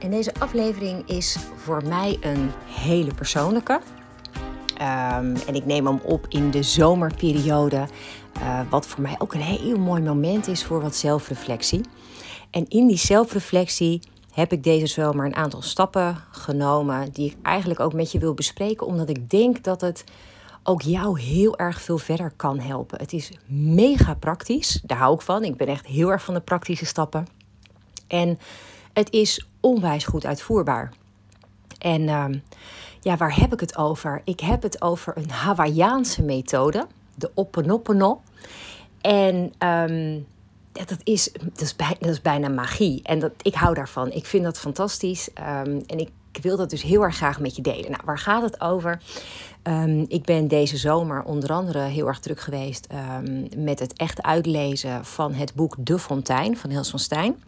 En deze aflevering is voor mij een hele persoonlijke. Ehm, en ik neem hem op in de zomerperiode, uh, wat voor mij ook een heel mooi moment is voor wat zelfreflectie. En in die zelfreflectie heb ik deze zomer een aantal stappen genomen die ik eigenlijk ook met je wil bespreken, omdat ik denk dat het ook jou heel erg veel verder kan helpen. Het is mega praktisch, daar hou ik van. Ik ben echt heel erg van de praktische stappen. En het is onwijs goed uitvoerbaar. En uh, ja, waar heb ik het over? Ik heb het over een Hawaïaanse methode, de Openopono. En um, dat, is, dat, is bijna, dat is bijna magie. En dat, ik hou daarvan. Ik vind dat fantastisch. Um, en ik wil dat dus heel erg graag met je delen. Nou, waar gaat het over? Ik ben deze zomer onder andere heel erg druk geweest met het echt uitlezen van het boek De Fontein van Hels van Stijn.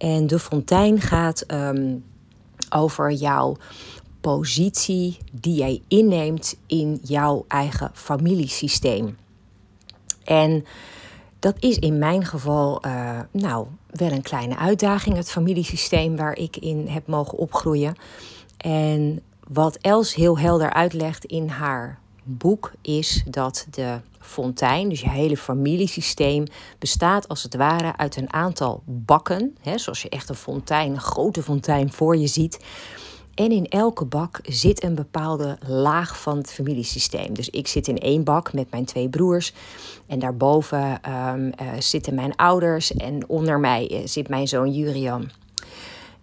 En De Fontein gaat um, over jouw positie die jij inneemt in jouw eigen familiesysteem. En dat is in mijn geval, uh, nou, wel een kleine uitdaging, het familiesysteem waar ik in heb mogen opgroeien. En wat Els heel helder uitlegt in haar boek is dat de fontein, dus je hele familiesysteem, bestaat als het ware uit een aantal bakken. Hè, zoals je echt een fontein, een grote fontein voor je ziet. En in elke bak zit een bepaalde laag van het familiesysteem. Dus ik zit in één bak met mijn twee broers. En daarboven um, uh, zitten mijn ouders. En onder mij uh, zit mijn zoon Jurian.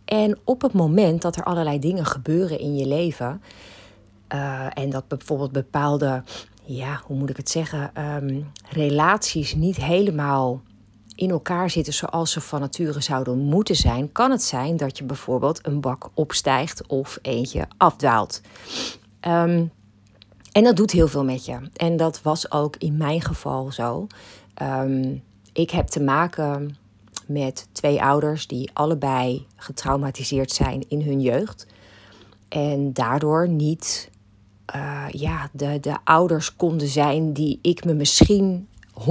En op het moment dat er allerlei dingen gebeuren in je leven. Uh, en dat bijvoorbeeld bepaalde, ja, hoe moet ik het zeggen, um, relaties niet helemaal in elkaar zitten zoals ze van nature zouden moeten zijn, kan het zijn dat je bijvoorbeeld een bak opstijgt of eentje afdwaalt. Um, en dat doet heel veel met je. En dat was ook in mijn geval zo. Um, ik heb te maken met twee ouders die allebei getraumatiseerd zijn in hun jeugd. En daardoor niet uh, ja, de, de ouders konden zijn die ik me misschien 100%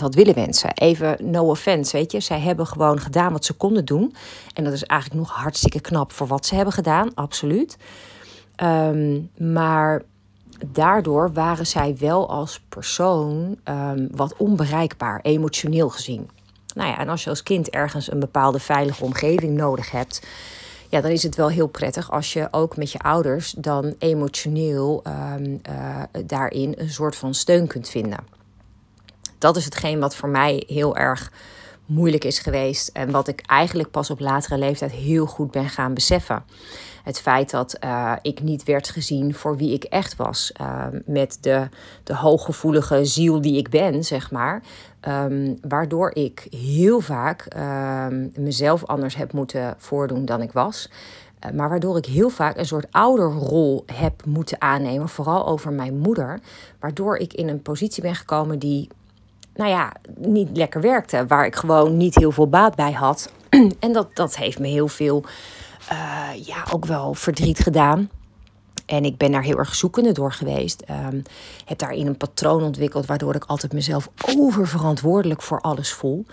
had willen wensen. Even no offense, weet je. Zij hebben gewoon gedaan wat ze konden doen. En dat is eigenlijk nog hartstikke knap voor wat ze hebben gedaan, absoluut. Um, maar daardoor waren zij wel als persoon um, wat onbereikbaar, emotioneel gezien. Nou ja, en als je als kind ergens een bepaalde veilige omgeving nodig hebt, ja, dan is het wel heel prettig als je ook met je ouders dan emotioneel um, uh, daarin een soort van steun kunt vinden. Dat is hetgeen wat voor mij heel erg moeilijk is geweest en wat ik eigenlijk pas op latere leeftijd heel goed ben gaan beseffen. Het feit dat uh, ik niet werd gezien voor wie ik echt was, uh, met de, de hooggevoelige ziel die ik ben, zeg maar. Um, waardoor ik heel vaak um, mezelf anders heb moeten voordoen dan ik was. Uh, maar waardoor ik heel vaak een soort ouderrol heb moeten aannemen, vooral over mijn moeder. Waardoor ik in een positie ben gekomen die nou ja, niet lekker werkte. Waar ik gewoon niet heel veel baat bij had. en dat, dat heeft me heel veel, uh, ja, ook wel verdriet gedaan. En ik ben daar heel erg zoekende door geweest. Um, heb daarin een patroon ontwikkeld waardoor ik altijd mezelf oververantwoordelijk voor alles voel.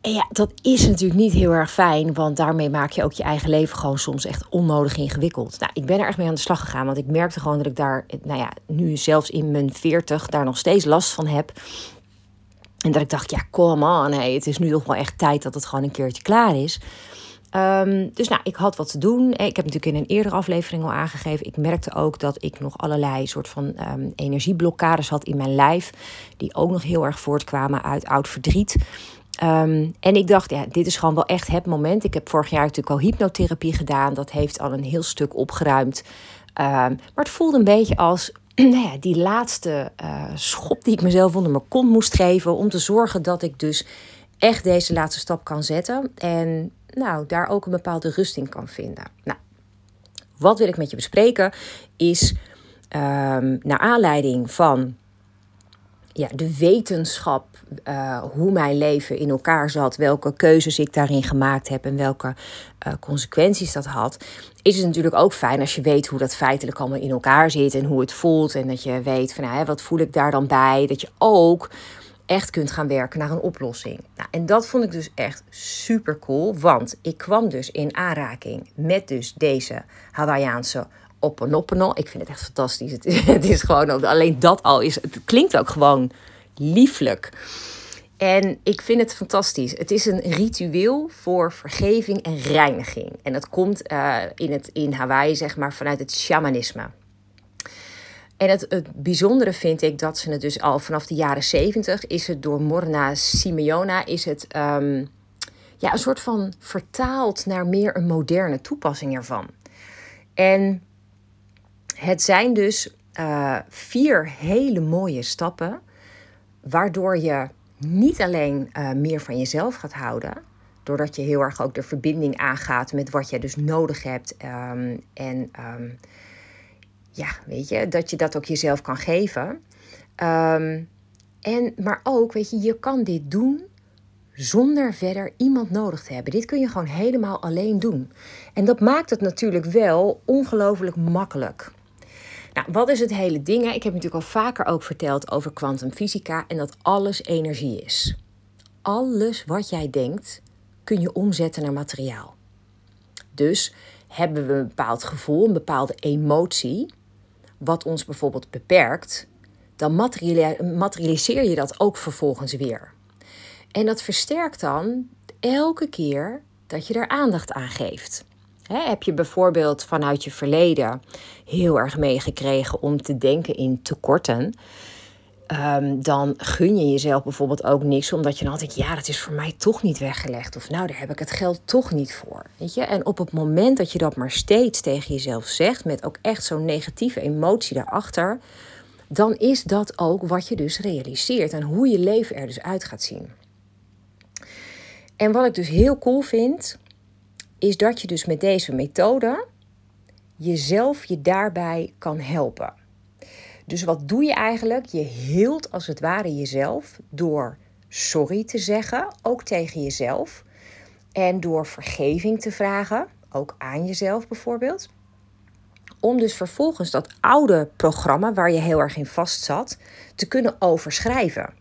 En ja, dat is natuurlijk niet heel erg fijn, want daarmee maak je ook je eigen leven gewoon soms echt onnodig ingewikkeld. Nou, ik ben er echt mee aan de slag gegaan, want ik merkte gewoon dat ik daar, nou ja, nu zelfs in mijn veertig daar nog steeds last van heb. En dat ik dacht, ja, come on, hey, het is nu toch wel echt tijd dat het gewoon een keertje klaar is. Um, dus nou, ik had wat te doen. Ik heb natuurlijk in een eerdere aflevering al aangegeven. Ik merkte ook dat ik nog allerlei soort van um, energieblokkades had in mijn lijf. Die ook nog heel erg voortkwamen uit oud verdriet. Um, en ik dacht, ja, dit is gewoon wel echt het moment. Ik heb vorig jaar natuurlijk al hypnotherapie gedaan. Dat heeft al een heel stuk opgeruimd. maar het voelde een beetje als nou ja, die laatste uh, schop die ik mezelf onder mijn kont moest geven. Om te zorgen dat ik dus echt deze laatste stap kan zetten. En nou, daar ook een bepaalde rust in kan vinden. Nou, wat wil ik met je bespreken? Is um, naar aanleiding van ja, de wetenschap, uh, hoe mijn leven in elkaar zat, welke keuzes ik daarin gemaakt heb en welke uh, consequenties dat had, is het natuurlijk ook fijn als je weet hoe dat feitelijk allemaal in elkaar zit en hoe het voelt. En dat je weet van nou, wat voel ik daar dan bij. Dat je ook echt kunt gaan werken naar een oplossing. Nou, en dat vond ik dus echt super cool, want ik kwam dus in aanraking met dus deze Hawaïaanse Oponopono. Ik vind het echt fantastisch. Het is, gewoon, alleen dat al is, het klinkt ook gewoon lieflijk. En ik vind het fantastisch. Het is een ritueel voor vergeving en reiniging. En dat komt uh, in, het, in Hawaii, zeg maar, vanuit het shamanisme. En het, bijzondere vind ik dat ze het dus al vanaf de jaren zeventig is het door Morna Simeona is het um, ja, een soort van vertaald naar meer een moderne toepassing ervan. En het zijn dus uh, vier hele mooie stappen, waardoor je niet alleen uh, meer van jezelf gaat houden, doordat je heel erg ook de verbinding aangaat met wat je dus nodig hebt. Um, en um, ja, weet je, dat je dat ook jezelf kan geven. Um, en, maar ook, weet je, je kan dit doen zonder verder iemand nodig te hebben. Dit kun je gewoon helemaal alleen doen. En dat maakt het natuurlijk wel ongelooflijk makkelijk. Nou, wat is het hele ding? Ik heb natuurlijk al vaker ook verteld over kwantumfysica en dat alles energie is. Alles wat jij denkt kun je omzetten naar materiaal. Dus hebben we een bepaald gevoel, een bepaalde emotie, wat ons bijvoorbeeld beperkt, dan materialiseer je dat ook vervolgens weer. En dat versterkt dan elke keer dat je er aandacht aan geeft heb je bijvoorbeeld vanuit je verleden heel erg meegekregen om te denken in tekorten? Um, dan gun je jezelf bijvoorbeeld ook niks, omdat je dan altijd, ja, dat is voor mij toch niet weggelegd. Of nou, daar heb ik het geld toch niet voor. Weet je? En op het moment dat je dat maar steeds tegen jezelf zegt, met ook echt zo'n negatieve emotie daarachter, dan is dat ook wat je dus realiseert en hoe je leven er dus uit gaat zien. En wat ik dus heel cool vind, is dat je dus met deze methode jezelf je daarbij kan helpen. Dus wat doe je eigenlijk? Je hield als het ware jezelf door sorry te zeggen, ook tegen jezelf. En door vergeving te vragen, ook aan jezelf bijvoorbeeld. Om dus vervolgens dat oude programma waar je heel erg in vast zat, te kunnen overschrijven.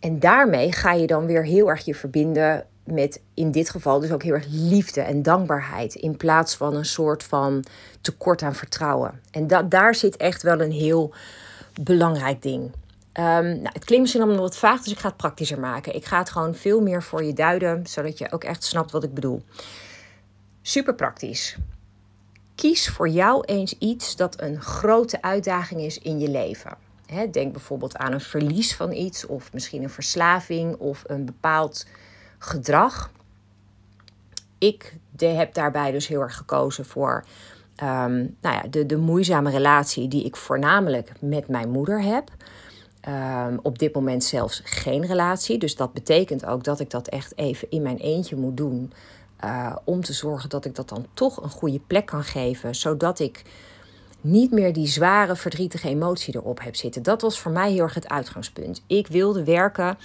En daarmee ga je dan weer heel erg je verbinden met in dit geval dus ook heel erg liefde en dankbaarheid. In plaats van een soort van tekort aan vertrouwen. En da daar zit echt wel een heel belangrijk ding. Um, nou, het klinkt misschien allemaal wat vaag, dus ik ga het praktischer maken. Ik ga het gewoon veel meer voor je duiden, zodat je ook echt snapt wat ik bedoel. Super praktisch. Kies voor jou eens iets dat een grote uitdaging is in je leven. denk bijvoorbeeld aan een verlies van iets, of misschien een verslaving, of een bepaald gedrag. Ik de, heb daarbij dus heel erg gekozen voor um, nou ja, de, de moeizame relatie die ik voornamelijk met mijn moeder heb. Um, op dit moment zelfs geen relatie. Dus dat betekent ook dat ik dat echt even in mijn eentje moet doen. Uh, om te zorgen dat ik dat dan toch een goede plek kan geven. Zodat ik niet meer die zware, verdrietige emotie erop heb zitten. Dat was voor mij heel erg het uitgangspunt. Ik wilde werken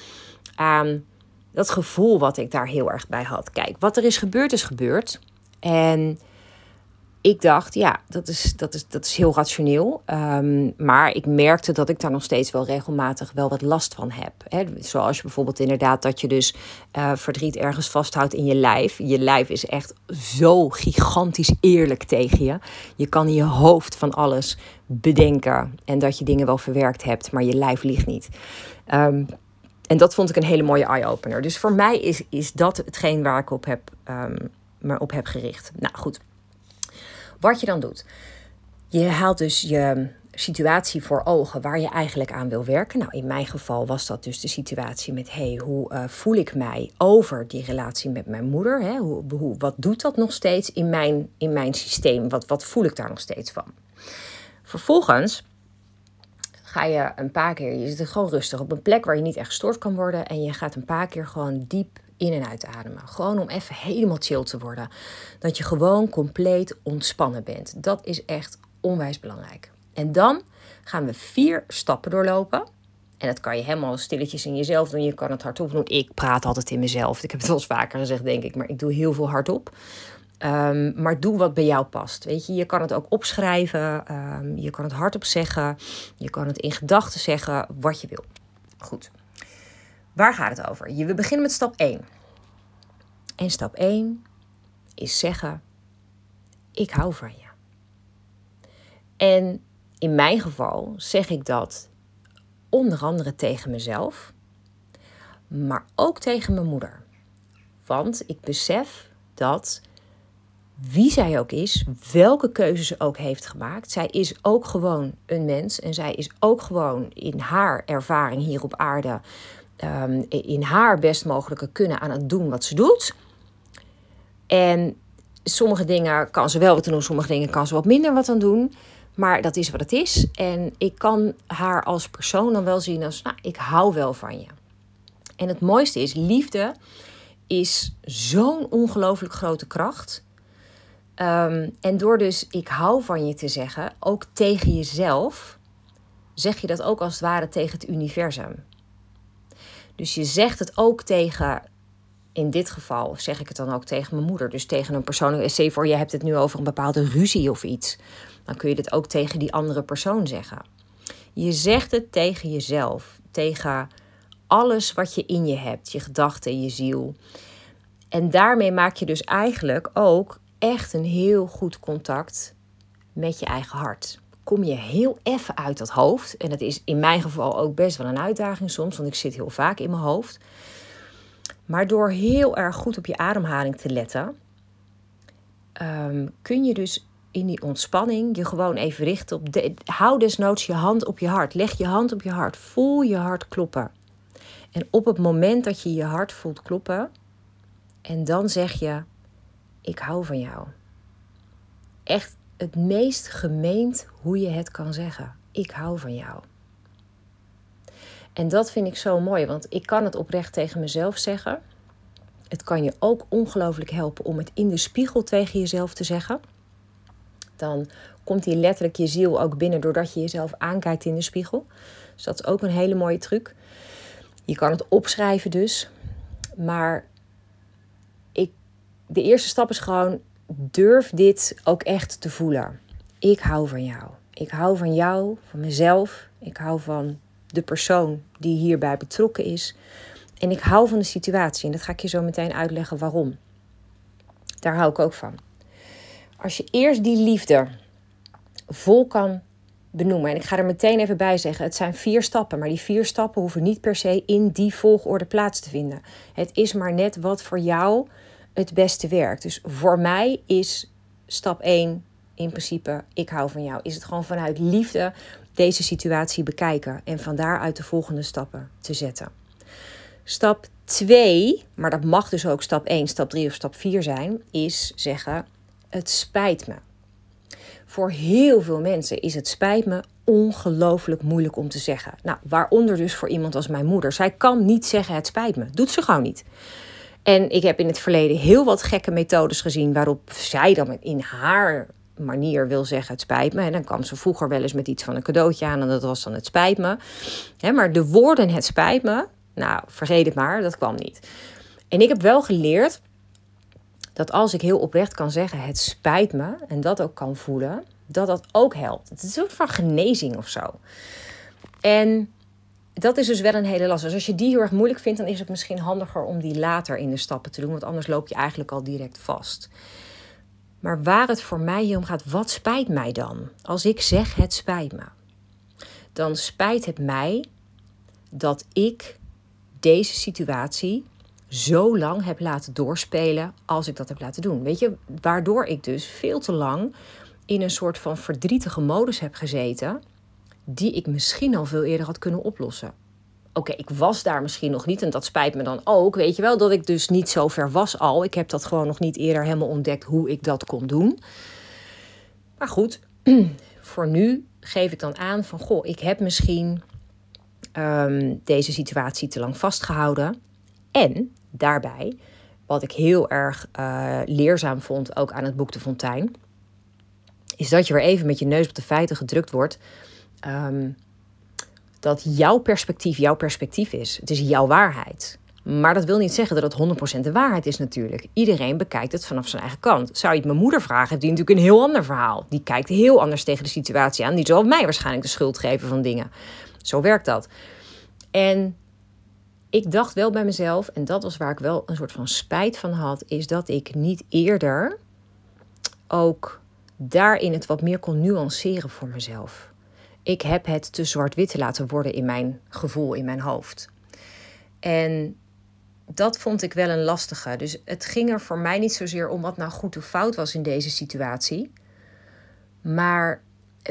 aan dat gevoel wat ik daar heel erg bij had. Kijk, wat er is gebeurd, is gebeurd. En ik dacht, ja, dat is, dat is, dat is heel rationeel. Um, maar ik merkte dat ik daar nog steeds wel regelmatig wel wat last van heb. He, zoals je bijvoorbeeld inderdaad dat je dus uh, verdriet ergens vasthoudt in je lijf. Je lijf is echt zo gigantisch eerlijk tegen je. Je kan in je hoofd van alles bedenken en dat je dingen wel verwerkt hebt, maar je lijf ligt niet. Um, en dat vond ik een hele mooie eye-opener. Dus voor mij is, is dat hetgeen waar ik op heb, um, me op heb gericht. Nou goed, wat je dan doet. Je haalt dus je situatie voor ogen waar je eigenlijk aan wil werken. Nou, in mijn geval was dat dus de situatie met: hey, hoe uh, voel ik mij over die relatie met mijn moeder? Hè? Hoe, hoe, wat doet dat nog steeds in mijn, in mijn systeem? Wat, wat voel ik daar nog steeds van? Vervolgens ga je een paar keer, je zit gewoon rustig op een plek waar je niet echt gestoord kan worden. En je gaat een paar keer gewoon diep in- en uitademen. Gewoon om even helemaal chill te worden. Dat je gewoon compleet ontspannen bent. Dat is echt onwijs belangrijk. En dan gaan we vier stappen doorlopen. En dat kan je helemaal stilletjes in jezelf doen. Je kan het hardop doen. Ik praat altijd in mezelf. Ik heb het wel eens vaker gezegd, denk ik. Maar ik doe heel veel hardop. Um, maar doe wat bij jou past. Weet je, je kan het ook opschrijven. Um, je kan het hardop zeggen. Je kan het in gedachten zeggen. Wat je wil. Goed. Waar gaat het over? Je, we beginnen met stap 1. En stap 1 is zeggen: Ik hou van je. En in mijn geval zeg ik dat onder andere tegen mezelf, maar ook tegen mijn moeder. Want ik besef dat wie zij ook is, welke keuzes ze ook heeft gemaakt, zij is ook gewoon een mens en zij is ook gewoon in haar ervaring hier op aarde, um, in haar best mogelijke kunnen aan het doen wat ze doet. En sommige dingen kan ze wel wat doen, sommige dingen kan ze wat minder wat aan doen. Maar dat is wat het is. En ik kan haar als persoon dan wel zien als, nou, ik hou wel van je. En het mooiste is, liefde is zo'n ongelooflijk grote kracht. Ehm, en door dus ik hou van je te zeggen, ook tegen jezelf, zeg je dat ook als het ware tegen het universum. Dus je zegt het ook tegen, in dit geval zeg ik het dan ook tegen mijn moeder, dus tegen een persoon. Stel voor, je hebt het nu over een bepaalde ruzie of iets dan kun je dit ook tegen die andere persoon zeggen. Je zegt het tegen jezelf, tegen alles wat je in je hebt, je gedachten, je ziel. En daarmee maak je dus eigenlijk ook echt een heel goed contact met je eigen hart. Kom je heel even uit dat hoofd. En dat is in mijn geval ook best wel een uitdaging soms, want ik zit heel vaak in mijn hoofd. Maar door heel erg goed op je ademhaling te letten, um, kun je dus in die ontspanning je gewoon even richten op. De, hou desnoods je hand op je hart. Leg je hand op je hart. Voel je hart kloppen. En op het moment dat je je hart voelt kloppen, en dan zeg je: Ik hou van jou. Echt het meest gemeend hoe je het kan zeggen. Ik hou van jou. En dat vind ik zo mooi, want ik kan het oprecht tegen mezelf zeggen. Het kan je ook ongelooflijk helpen om het in de spiegel tegen jezelf te zeggen dan komt die letterlijk je ziel ook binnen doordat je jezelf aankijkt in de spiegel. Dus dat is ook een hele mooie truc. Je kan het opschrijven dus. Maar de eerste stap is gewoon durf dit ook echt te voelen. Ik hou van jou. Ik hou van jou, van mezelf. Ik hou van de persoon die hierbij betrokken is. En ik hou van de situatie. En dat ga ik je zo meteen uitleggen waarom. Daar hou ik ook van. Als je eerst die liefde vol kan benoemen. En ik ga er meteen even bij zeggen: het zijn vier stappen, maar die vier stappen hoeven niet per se in die volgorde plaats te vinden. Het is maar net wat voor jou het beste werkt. Dus voor mij is stap 1 in principe: ik hou van jou. Is het gewoon vanuit liefde deze situatie bekijken en van daaruit de volgende stappen te zetten. Stap 2, maar dat mag dus ook stap 1, stap 3 of stap 4 zijn, is zeggen: het spijt me. Voor heel veel mensen is het spijt me ongelooflijk moeilijk om te zeggen. Nou, waaronder dus voor iemand als mijn moeder. Zij kan niet zeggen het spijt me. Doet ze gewoon niet. En ik heb in het verleden heel wat gekke methodes gezien waarop zij dan in haar manier wil zeggen het spijt me. En dan kwam ze vroeger wel eens met iets van een cadeautje aan en dat was dan het spijt me. maar de woorden het spijt me, nou vergeet het maar, dat kwam niet. En ik heb wel geleerd dat als ik heel oprecht kan zeggen: het spijt me, en dat ook kan voelen, dat dat ook helpt. Het is een soort van genezing of zo. En dat is dus wel een hele last. Dus als je die heel erg moeilijk vindt, dan is het misschien handiger om die later in de stappen te doen, want anders loop je eigenlijk al direct vast. Maar waar het voor mij hier om gaat, wat spijt mij dan? Als ik zeg het spijt me, dan spijt het mij dat ik deze situatie zo lang heb laten doorspelen als ik dat heb laten doen. Weet je, waardoor ik dus veel te lang in een soort van verdrietige modus heb gezeten, die ik misschien al veel eerder had kunnen oplossen. Oké, ik was daar misschien nog niet en dat spijt me dan ook. Weet je wel, dat ik dus niet zo ver was al. Ik heb dat gewoon nog niet eerder helemaal ontdekt hoe ik dat kon doen. Maar goed, voor nu geef ik dan aan van goh, ik heb misschien um, deze situatie te lang vastgehouden. En daarbij, wat ik heel erg uh, leerzaam vond, ook aan het boek De Fontein, is dat je weer even met je neus op de feiten gedrukt wordt. Um, dat jouw perspectief jouw perspectief is. Het is jouw waarheid. Maar dat wil niet zeggen dat het 100% de waarheid is natuurlijk. Iedereen bekijkt het vanaf zijn eigen kant. Zou je het mijn moeder vragen, heeft die natuurlijk een heel ander verhaal. Die kijkt heel anders tegen de situatie aan. Die zal mij waarschijnlijk de schuld geven van dingen. Zo werkt dat. En ik dacht wel bij mezelf, en dat was waar ik wel een soort van spijt van had, is dat ik niet eerder ook daarin het wat meer kon nuanceren voor mezelf. Ik heb het te zwart-wit laten worden in mijn gevoel, in mijn hoofd. En dat vond ik wel een lastige. Dus het ging er voor mij niet zozeer om wat nou goed of fout was in deze situatie, maar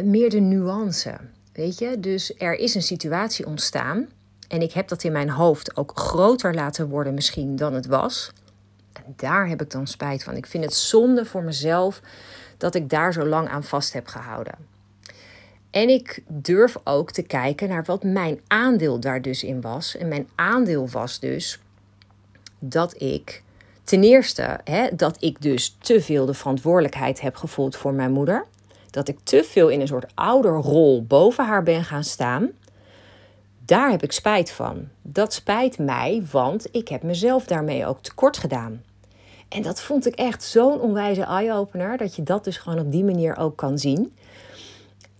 meer de nuance. Weet je, dus er is een situatie ontstaan en ik heb dat in mijn hoofd ook groter laten worden misschien dan het was. En daar heb ik dan spijt van. Ik vind het zonde voor mezelf dat ik daar zo lang aan vast heb gehouden. En ik durf ook te kijken naar wat mijn aandeel daar dus in was. En mijn aandeel was dus dat ik ten eerste hè, dat ik dus te veel de verantwoordelijkheid heb gevoeld voor mijn moeder. Dat ik te veel in een soort ouderrol boven haar ben gaan staan. Daar heb ik spijt van. Dat spijt mij, want ik heb mezelf daarmee ook tekort gedaan. En dat vond ik echt zo'n onwijze eye-opener, dat je dat dus gewoon op die manier ook kan zien.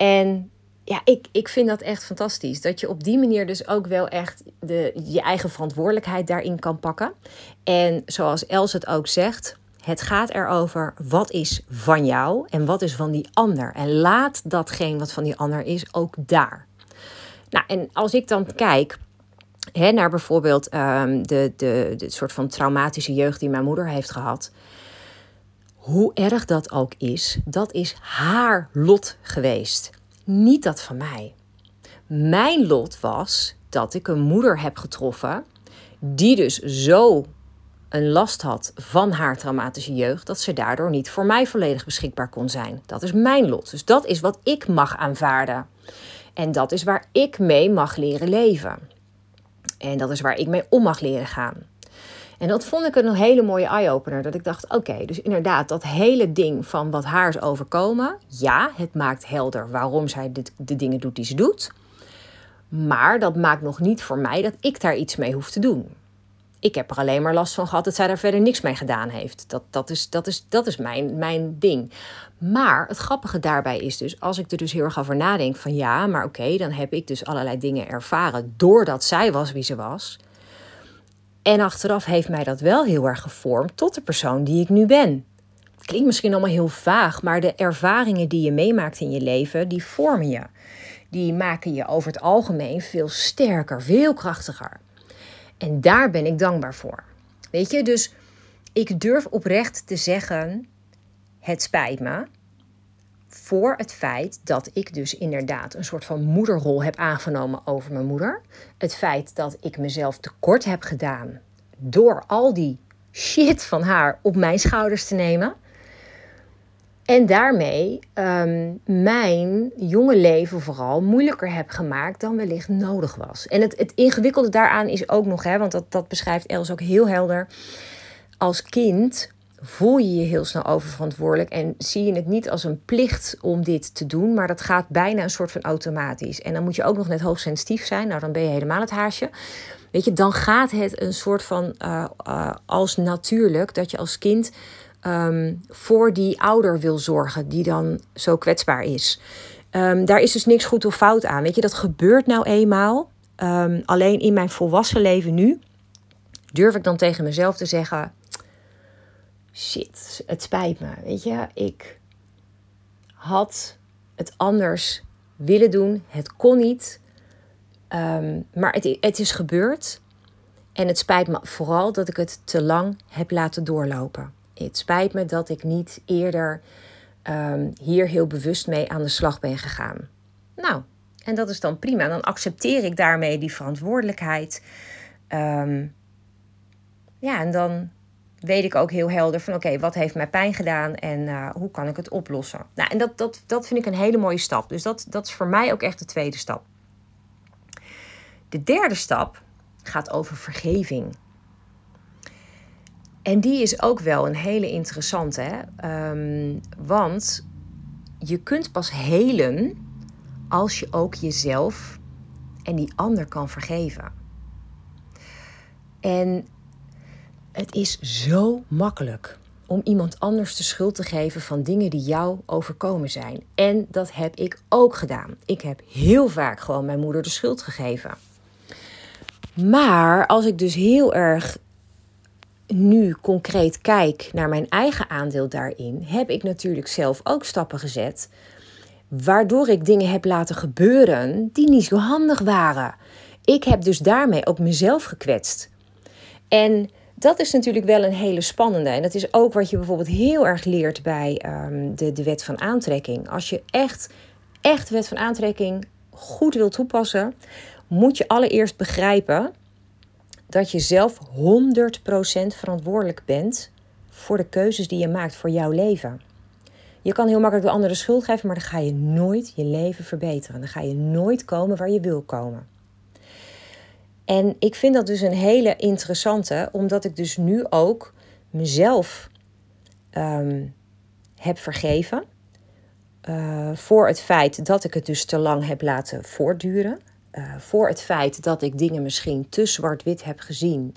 En ja, ik, ik vind dat echt fantastisch. Dat je op die manier dus ook wel echt de, je eigen verantwoordelijkheid daarin kan pakken. En zoals Els het ook zegt, het gaat erover wat is van jou en wat is van die ander. En laat datgene wat van die ander is ook daar. Nou, en als ik dan kijk hè, naar bijvoorbeeld um, de, de, de soort van traumatische jeugd die mijn moeder heeft gehad. Hoe erg dat ook is, dat is haar lot geweest. Niet dat van mij. Mijn lot was dat ik een moeder heb getroffen die dus zo een last had van haar traumatische jeugd, dat ze daardoor niet voor mij volledig beschikbaar kon zijn. Dat is mijn lot. Dus dat is wat ik mag aanvaarden. En dat is waar ik mee mag leren leven. En dat is waar ik mee om mag leren gaan. En dat vond ik een hele mooie eye-opener. Dat ik dacht, oké, dus inderdaad, dat hele ding van wat haar is overkomen. Ja, het maakt helder waarom zij de, de dingen doet die ze doet. Maar dat maakt nog niet voor mij dat ik daar iets mee hoef te doen. Ik heb er alleen maar last van gehad dat zij daar verder niks mee gedaan heeft. Dat, dat is, dat is, dat is mijn, mijn ding. Maar het grappige daarbij is dus, als ik er dus heel erg over nadenk van ja, maar oké, dan heb ik dus allerlei dingen ervaren doordat zij was wie ze was. En achteraf heeft mij dat wel heel erg gevormd tot de persoon die ik nu ben. Klinkt misschien allemaal heel vaag, maar de ervaringen die je meemaakt in je leven, die vormen je. Die maken je over het algemeen veel sterker, veel krachtiger. En daar ben ik dankbaar voor. Weet je, dus ik durf oprecht te zeggen: het spijt me. Voor het feit dat ik dus inderdaad een soort van moederrol heb aangenomen over mijn moeder. Het feit dat ik mezelf tekort heb gedaan door al die shit van haar op mijn schouders te nemen. En daarmee um, mijn jonge leven vooral moeilijker heb gemaakt dan wellicht nodig was. En het, het ingewikkelde daaraan is ook nog, hè, want dat, dat beschrijft Els ook heel helder. Als kind voel je je heel snel oververantwoordelijk en zie je het niet als een plicht om dit te doen, maar dat gaat bijna een soort van automatisch. En dan moet je ook nog net hoogsensitief zijn, nou dan ben je helemaal het haasje. Weet je, dan gaat het een soort van uh, uh, als natuurlijk dat je als kind um, voor die ouder wil zorgen die dan zo kwetsbaar is. Um, daar is dus niks goed of fout aan. Weet je, dat gebeurt nou eenmaal. Um, alleen in mijn volwassen leven nu durf ik dan tegen mezelf te zeggen: shit, het spijt me. Weet je, ik had het anders willen doen. Het kon niet. Um, maar het, het is gebeurd. En het spijt me vooral dat ik het te lang heb laten doorlopen. Het spijt me dat ik niet eerder um, hier heel bewust mee aan de slag ben gegaan. Nou, en dat is dan prima. Dan accepteer ik daarmee die verantwoordelijkheid. Um, ja, en dan weet ik ook heel helder van oké, wat heeft mij pijn gedaan en uh, hoe kan ik het oplossen. Nou, en dat, dat, dat vind ik een hele mooie stap. Dus dat, dat is voor mij ook echt de tweede stap. De derde stap gaat over vergeving. En die is ook wel een hele interessante, hè? Ehm, want je kunt pas helen als je ook jezelf en die ander kan vergeven. En het is zo makkelijk om iemand anders de schuld te geven van dingen die jou overkomen zijn. En dat heb ik ook gedaan. Ik heb heel vaak gewoon mijn moeder de schuld gegeven. Maar als ik dus heel erg nu concreet kijk naar mijn eigen aandeel daarin, heb ik natuurlijk zelf ook stappen gezet. Waardoor ik dingen heb laten gebeuren die niet zo handig waren. Ik heb dus daarmee ook mezelf gekwetst. En dat is natuurlijk wel een hele spannende. En dat is ook wat je bijvoorbeeld heel erg leert bij ehm, de, de wet van aantrekking. Als je echt, echt de wet van aantrekking goed wil toepassen, moet je allereerst begrijpen dat je zelf 100% verantwoordelijk bent voor de keuzes die je maakt voor jouw leven. Je kan heel makkelijk de anderen schuld geven, maar dan ga je nooit je leven verbeteren. Dan ga je nooit komen waar je wil komen. En ik vind dat dus een hele interessante, omdat ik dus nu ook mezelf ehm, heb vergeven. Uh, voor het feit dat ik het dus te lang heb laten voortduren. Uh, voor het feit dat ik dingen misschien te zwart-wit heb gezien.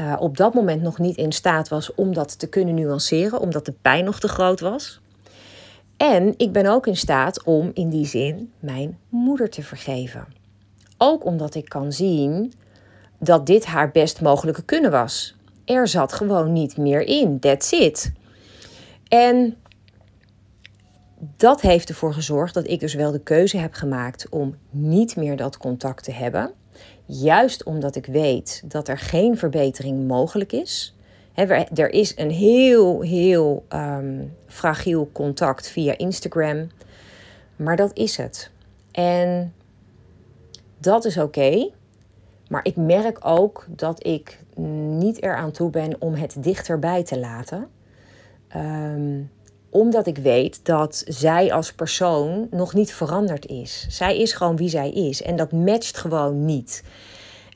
Uh, op dat moment nog niet in staat was om dat te kunnen nuanceren, omdat de pijn nog te groot was. En ik ben ook in staat om in die zin mijn moeder te vergeven. Ook omdat ik kan zien dat dit haar best mogelijke kunnen was. Er zat gewoon niet meer in. That's it. En dat heeft ervoor gezorgd dat ik dus wel de keuze heb gemaakt om niet meer dat contact te hebben. Juist omdat ik weet dat er geen verbetering mogelijk is. er is een heel, heel um, fragiel contact via Instagram. Maar dat is het. En dat is oké. maar ik merk ook dat ik niet eraan toe ben om het dichterbij te laten. Ehm, omdat ik weet dat zij als persoon nog niet veranderd is. Zij is gewoon wie zij is. En dat matcht gewoon niet.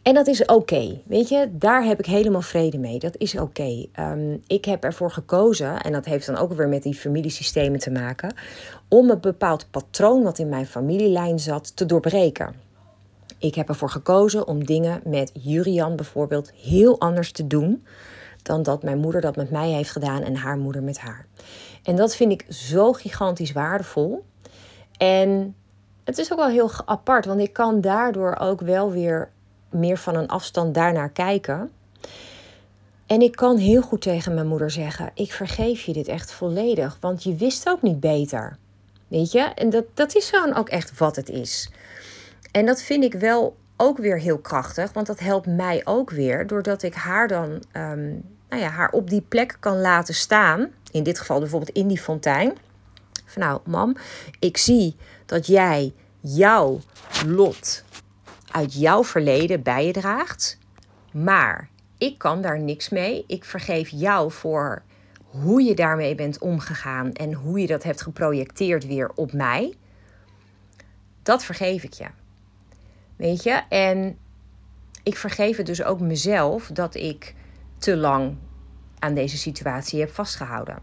En dat is oké. Weet je, daar heb ik helemaal vrede mee. Dat is oké. Ehm, ik heb ervoor gekozen, en dat heeft dan ook weer met die familiesystemen te maken, om een bepaald patroon wat in mijn familielijn zat te doorbreken. Ik heb ervoor gekozen om dingen met Jurian bijvoorbeeld heel anders te doen dan dat mijn moeder dat met mij heeft gedaan en haar moeder met haar. En dat vind ik zo gigantisch waardevol. En het is ook wel heel apart, want ik kan daardoor ook wel weer meer van een afstand daarnaar kijken. En ik kan heel goed tegen mijn moeder zeggen: Ik vergeef je dit echt volledig, want je wist ook niet beter. Weet je? En dat, dat is gewoon ook echt wat het is. En dat vind ik wel ook weer heel krachtig, want dat helpt mij ook weer, doordat ik haar dan um, nou ja, haar op die plek kan laten staan. In dit geval bijvoorbeeld in die fontein. Van nou, mam, ik zie dat jij jouw lot uit jouw verleden bij je draagt. Maar ik kan daar niks mee. Ik vergeef jou voor hoe je daarmee bent omgegaan en hoe je dat hebt geprojecteerd weer op mij. Dat vergeef ik je. Weet je? En ik vergeef het dus ook mezelf dat ik te lang aan deze situatie heb vastgehouden.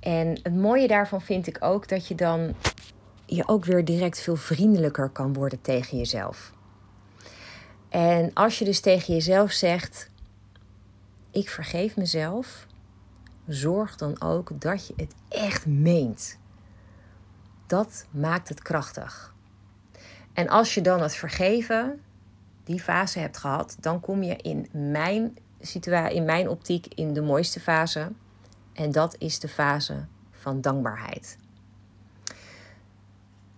En het mooie daarvan vind ik ook dat je dan je ook weer direct veel vriendelijker kan worden tegen jezelf. En als je dus tegen jezelf zegt: Ik vergeef mezelf, zorg dan ook dat je het echt meent. Dat maakt het krachtig. En als je dan het vergeven, die fase hebt gehad, dan kom je in mijn situatie, in mijn optiek, in de mooiste fase. En dat is de fase van dankbaarheid.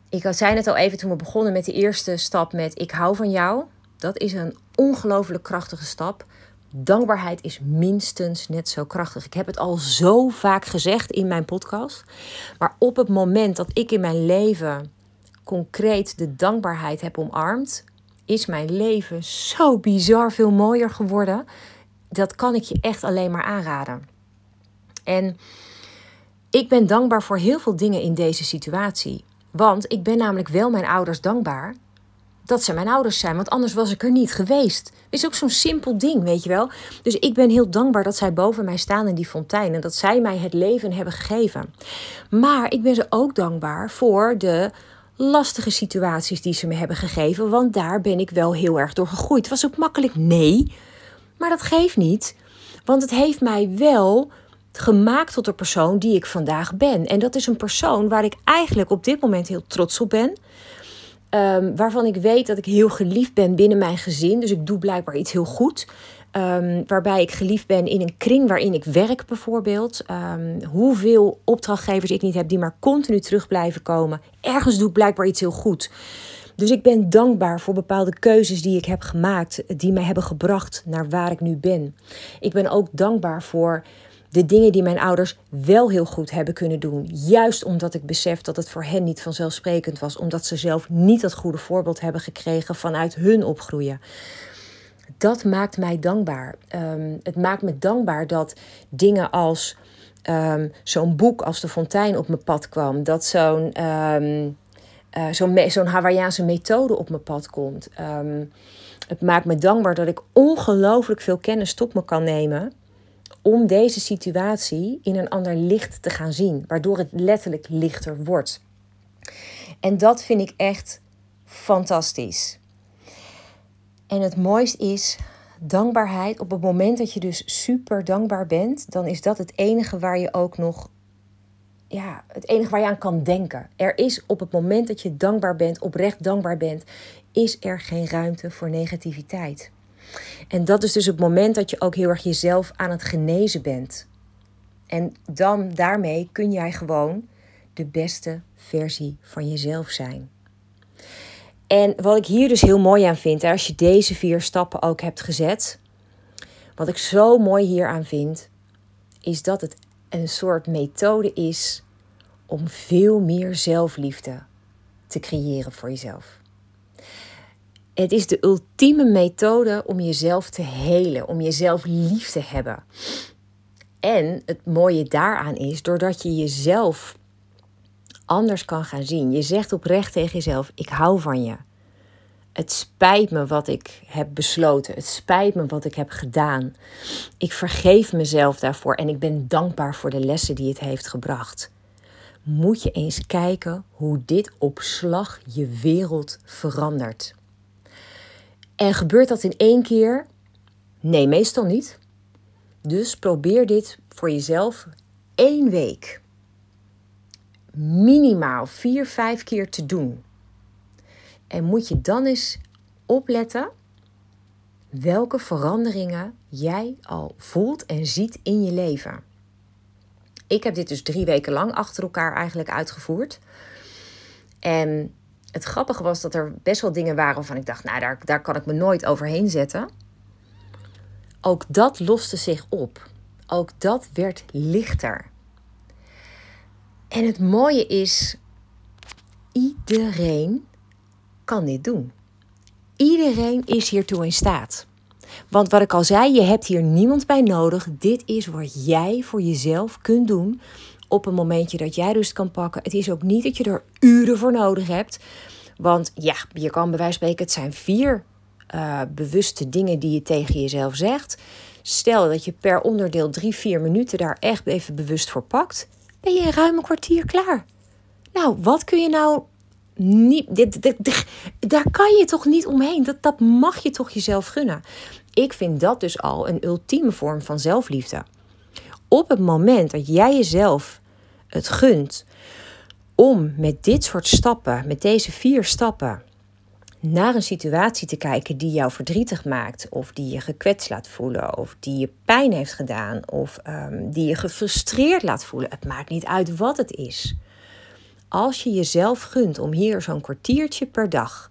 Ik zei het al even toen we begonnen met de eerste stap met ik hou van jou. Dat is een ongelooflijk krachtige stap. Dankbaarheid is minstens net zo krachtig. Ik heb het al zo vaak gezegd in mijn podcast. Maar op het moment dat ik in mijn leven concreet de dankbaarheid heb omarmd, is mijn leven zo bizar veel mooier geworden dat kan ik je echt alleen maar aanraden. En ik ben dankbaar voor heel veel dingen in deze situatie. Want ik ben namelijk wel mijn ouders dankbaar. dat ze mijn ouders zijn, want anders was ik er niet geweest. Is ook zo'n simpel ding, weet je wel. Dus ik ben heel dankbaar dat zij boven mij staan in die fontein en dat zij mij het leven hebben gegeven. Maar ik ben ze ook dankbaar voor de lastige situaties die ze me hebben gegeven, want daar ben ik wel heel erg door gegroeid. Was ook makkelijk? Nee. Maar dat geeft niet, want het heeft mij wel gemaakt tot de persoon die ik vandaag ben. En dat is een persoon waar ik eigenlijk op dit moment heel trots op ben. Um, waarvan ik weet dat ik heel geliefd ben binnen mijn gezin. Dus ik doe blijkbaar iets heel goed. Um, waarbij ik geliefd ben in een kring waarin ik werk, bijvoorbeeld. Um, hoeveel opdrachtgevers ik niet heb die maar continu terug blijven komen. Ergens doe ik blijkbaar iets heel goed. Dus ik ben dankbaar voor bepaalde keuzes die ik heb gemaakt, die mij hebben gebracht naar waar ik nu ben. Ik ben ook dankbaar voor de dingen die mijn ouders wel heel goed hebben kunnen doen. Juist omdat ik besef dat het voor hen niet vanzelfsprekend was, omdat ze zelf niet dat goede voorbeeld hebben gekregen vanuit hun opgroeien. Dat maakt mij dankbaar. Um, het maakt me dankbaar dat dingen als um, zo'n boek als De Fontein op mijn pad kwam, dat zo'n um, zo'n Hawaïaanse methode op mijn pad komt. het maakt me dankbaar dat ik ongelooflijk veel kennis tot me kan nemen om deze situatie in een ander licht te gaan zien, waardoor het letterlijk lichter wordt. En dat vind ik echt fantastisch. En het mooiste is dankbaarheid. Op het moment dat je dus super dankbaar bent, dan is dat het enige waar je ook nog ja, het enige waar je aan kan denken. Er is op het moment dat je dankbaar bent, oprecht dankbaar bent, is er geen ruimte voor negativiteit. En dat is dus het moment dat je ook heel erg jezelf aan het genezen bent. En dan daarmee kun jij gewoon de beste versie van jezelf zijn. En wat ik hier dus heel mooi aan vind, als je deze vier stappen ook hebt gezet, wat ik zo mooi hier aan vind, is dat het een soort methode is om veel meer zelfliefde te creëren voor jezelf. Het is de ultieme methode om jezelf te helen, om jezelf lief te hebben. En het mooie daaraan is, doordat je jezelf anders kan gaan zien. Je zegt oprecht tegen jezelf: Ik hou van je. Het spijt me wat ik heb besloten. Het spijt me wat ik heb gedaan. Ik vergeef mezelf daarvoor en ik ben dankbaar voor de lessen die het heeft gebracht. Moet je eens kijken hoe dit op slag je wereld verandert. En gebeurt dat in één keer? Nee, meestal niet. Dus probeer dit voor jezelf één week. Minimaal vier, vijf keer te doen. En moet je dan eens opletten welke veranderingen jij al voelt en ziet in je leven. Ik heb dit dus drie weken lang achter elkaar eigenlijk uitgevoerd. En het grappige was dat er best wel dingen waren waarvan ik dacht, nou daar, daar kan ik me nooit overheen zetten. Ook dat loste zich op. Ook dat werd lichter. En het mooie is, iedereen kan dit doen. Iedereen is hiertoe in staat. Want wat ik al zei, je hebt hier niemand bij nodig. Dit is wat jij voor jezelf kunt doen op een momentje dat jij rust kan pakken. Het is ook niet dat je er uren voor nodig hebt. Want ja, je kan bij wijze van spreken, het zijn vier uh, bewuste dingen die je tegen jezelf zegt. Stel dat je per onderdeel drie, vier minuten daar echt even bewust voor pakt, ben je in ruim een kwartier klaar. Nou, wat kun je nou niet. Dit, dit, dit, daar kan je toch niet omheen. Dat, dat mag je toch jezelf gunnen. Ik vind dat dus al een ultieme vorm van zelfliefde. Op het moment dat jij jezelf het gunt om met dit soort stappen, met deze vier stappen, naar een situatie te kijken die jou verdrietig maakt, of die je gekwetst laat voelen, of die je pijn heeft gedaan, of um, die je gefrustreerd laat voelen. Het maakt niet uit wat het is. Als je jezelf gunt om hier zo'n kwartiertje per dag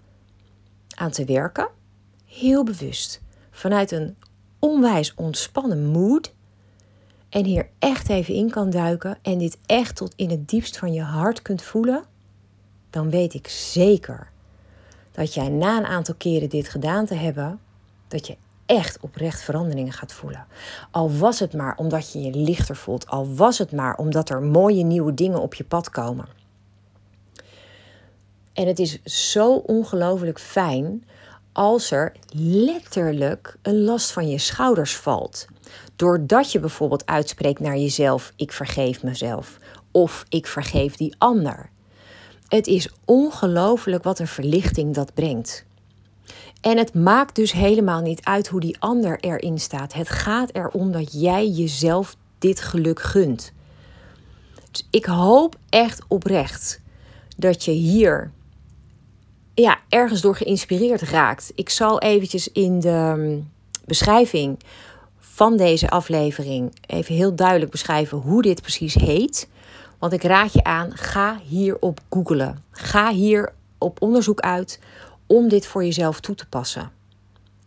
aan te werken, heel bewust, vanuit een onwijs ontspannen mood, en hier echt even in kan duiken en dit echt tot in het diepst van je hart kunt voelen, dan weet ik zeker dat jij na een aantal keren dit gedaan te hebben, dat je echt oprecht veranderingen gaat voelen. Al was het maar omdat je je lichter voelt, al was het maar omdat er mooie nieuwe dingen op je pad komen. En het is zo ongelooflijk fijn als er letterlijk een last van je schouders valt. Doordat je bijvoorbeeld uitspreekt naar jezelf: ik vergeef mezelf of ik vergeef die ander. Het is ongelooflijk wat een verlichting dat brengt. En het maakt dus helemaal niet uit hoe die ander erin staat. Het gaat erom dat jij jezelf dit geluk gunt. Dus ik hoop echt oprecht dat je hier ja, ergens door geïnspireerd raakt. Ik zal eventjes in de mm, beschrijving van deze aflevering even heel duidelijk beschrijven hoe dit precies heet. Want ik raad je aan, ga hierop googlen. Ga hier op onderzoek uit om dit voor jezelf toe te passen.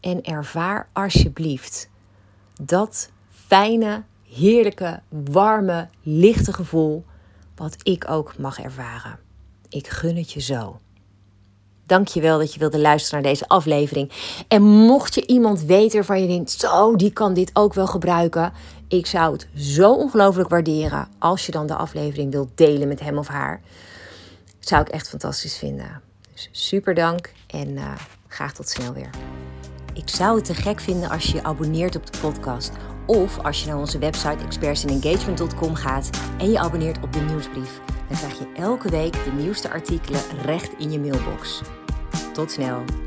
En ervaar alsjeblieft dat fijne, heerlijke, warme, lichte gevoel wat ik ook mag ervaren. Ik gun het je zo. Dankjewel dat je wilde luisteren naar deze aflevering. En mocht je iemand weten waarvan je denkt, zo, die kan dit ook wel gebruiken. Ik zou het zo ongelooflijk waarderen als je dan de aflevering wilt delen met hem of haar. Zou ik echt fantastisch vinden. Dus super dank en uh, graag tot snel weer. Ik zou het te gek vinden als je je abonneert op de podcast. Of als je naar onze website expertsandengagement.com gaat en je abonneert op de nieuwsbrief. Dan krijg je elke week de nieuwste artikelen recht in je mailbox. Tot snel.